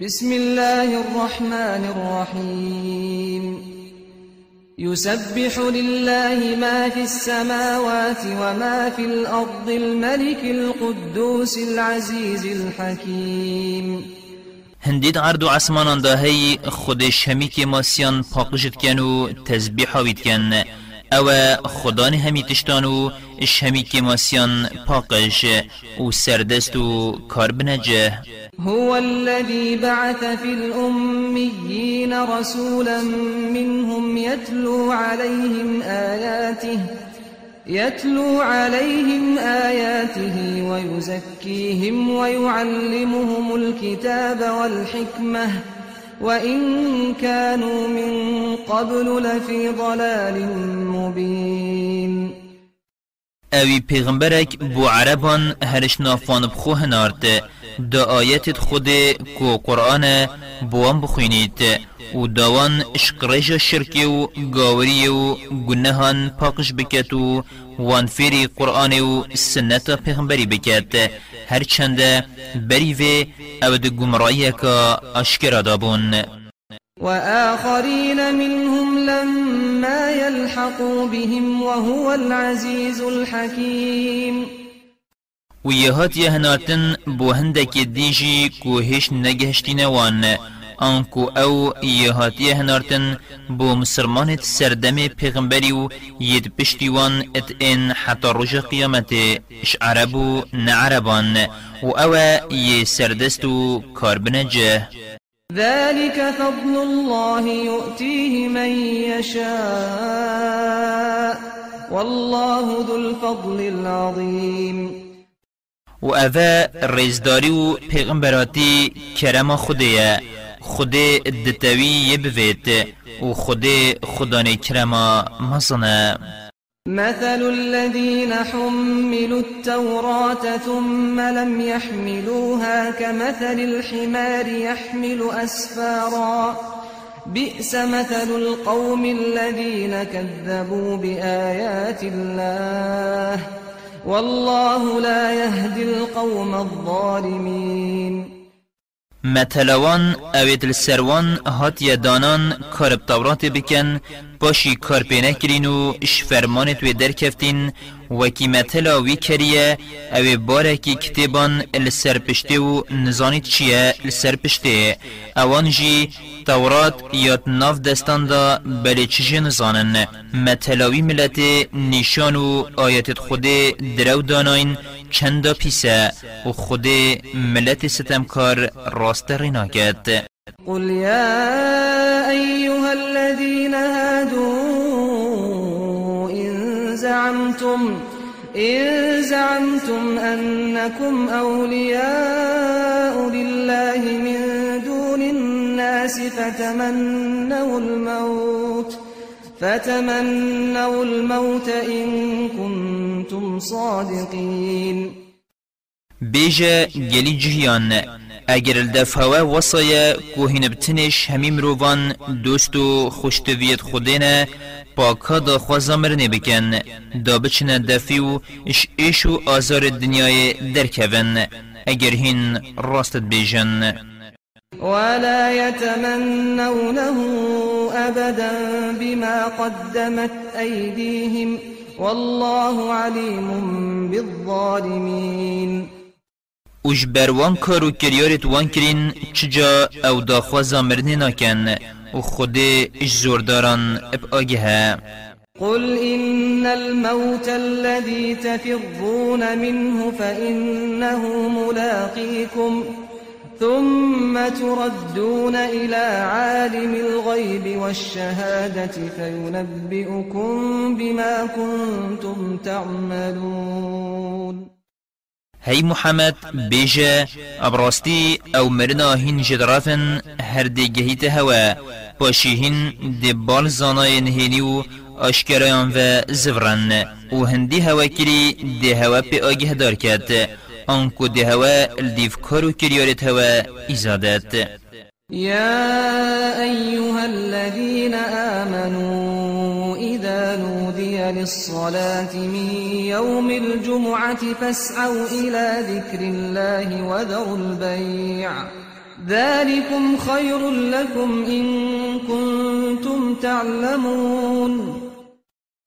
بسم الله الرحمن الرحيم. يسبح لله ما في السماوات وما في الأرض الملك القدوس العزيز الحكيم. هندید عرض و عسمانان دا هی خودش همی که ماسیان پاقشت کن و تزبیح هاوید کن أو خدان همی تشتان و که ماسیان پاقش و سردست و کار بنجه هو الذي بعث في الأميين رسولا منهم يتلو عليهم آياته يتلو عليهم آياته ويزكيهم ويعلمهم الكتاب والحكمة. وإن كانوا من قبل لفي ضلال مبين. اوی پیغمبرک بو عربان هرش نافان بخو هنارد دا آیت خود کو قرآن بوان بخوینید و داوان اشقرش شرکی و گاوری و گنهان پاکش بکت و وان فیری قرآن و سنت پیغمبری بکت. هر چند بری و أو دا گمرایی که اشکر دابون. وآخرين منهم لما يلحقوا بهم وهو العزيز الحكيم و یه هناتن بو هندک دیجی کو هش نگهشتی نوان. آنکو أو یه هنارتن بو مسلمانت سردم پیغمبری و ید پشتیوان ات ان حتی رجا قیامت. اش عربو نعربان و أو یه سردست و کار بنجه. ذلك فضل الله يؤتيه من يشاء. والله ذو الفضل العظيم. و اوه ریزداری و پیغمبراتی کرم خوده خوده دتوی بوید و خوده خدانه کرم مزنه مثل الذين حملوا التوراة ثم لم يحملوها كمثل الحمار يحمل أسفارا. بئس مثل القوم الذين كذبوا بآيات الله. والله لا يهدي القوم الظالمين. متلوان اوید السروان هات یدانان کار تورات بکن باشی کار پینه کرین و اش فرمانت و درکفتین وکی متلا وی کریه او بارکی کتبان السر پشته و نزانیت چیه السر پشته اوان جی تورات یاد ناف دستان دا بله چیجه نزانن. متلاوی ملت نیشان و آیت خود درو داناین. چند پیسه و خود ملت ستمکار راست ریناکت قل يا أيها الذين هادوا إن زعمتم إن زعمتم أنكم أولياء لله من دون الناس فتمنوا الموت فتمنوا الموت إن كنتم صادقين. بیجه گلی جهیان اگر الدفعه وصایه کوهین بتنش همی مروان دوست و خوشتویت خودینه پاکا دا خوازا مرنه بکن دا بچنه دفی و اش ایش و آزار دنیای درکون اگر هین راستت بیجن ولا يتمنونه أبدا بما قدمت أيديهم. والله عليم بالظالمين. اوش بروان کارو کریارت وان کرین چجا أو داخوازا مرنه ناکن و خود اش زورداران اب آگه قل إن الموت الذي تفرون منه فإنه ملاقيكم ثم تردون إلى عالم الغيب والشهادة فينبئكم بما كنتم تعملون. هی محمد بیجه ابراستی أو مرنا هین جدرافن هر دیگهیت هوا پاشی هین دی بال زانای نهینی و اشکرایان و زورن و هندی هوا کری دی هوا پی آگه دار کد آنکو دی هوا الدیف کارو کریارت هوا ایزادت يا أيها الذين آمنوا إذا نودي للصلاة من يوم الجمعة فاسعوا إلى ذكر الله وذروا البيع ذلكم خير لكم إن كنتم تعلمون.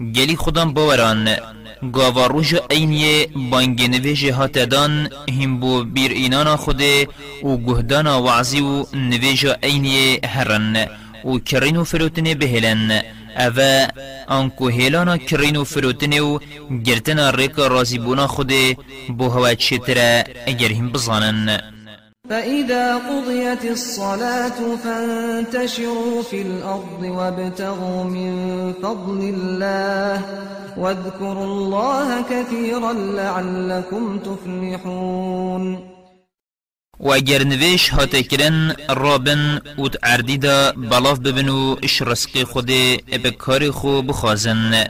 گلی خودم باوران گاوا روژ اینیه بانگ نویج هاتدان هم بو بیر اینانا خوده و گهدانا وعزی و نویج اینیه هرن و کرین و فروتنه بهلن. اوه آنکو هیلانا کرین و فروتنه و گرتنا ریک رازی بونا خوده بو هوا چتره اگر هم بزانن. فإذا قضيت الصلاة فانتشروا في الأرض وابتغوا من فضل الله واذكروا الله كثيرا لعلكم تفلحون. و اگر نویش هات کرن رابن و عردی دا بلاف ببن و اش رسق خود به کار خو بخوازن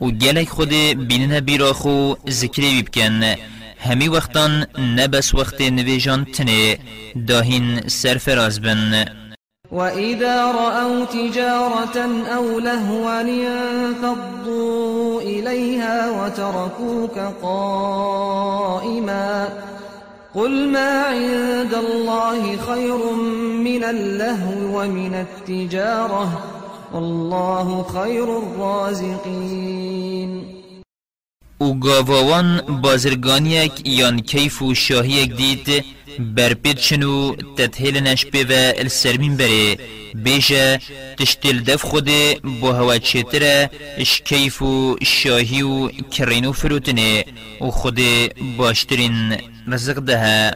و گلک خود بینن بیرا خو ذکری بکن همی وقتان نبس وقت نویجان تنه داهین سرفراز بن. وإذا رأوا تجارة أو لهوا انفضوا إليها وتركوك قائما قل ما عند الله خير من اللهو ومن التجارة والله خير الرازقين أو گاواوان بازرگانیک یان کیف و شاهیک دید برپید چنو تتهیل نشبه و السرمین بره. بیجه تشتیل دف خود با هوا چیتره اش کیف و شاهی و کرینو فروتنه. و خود باشترین رزق ده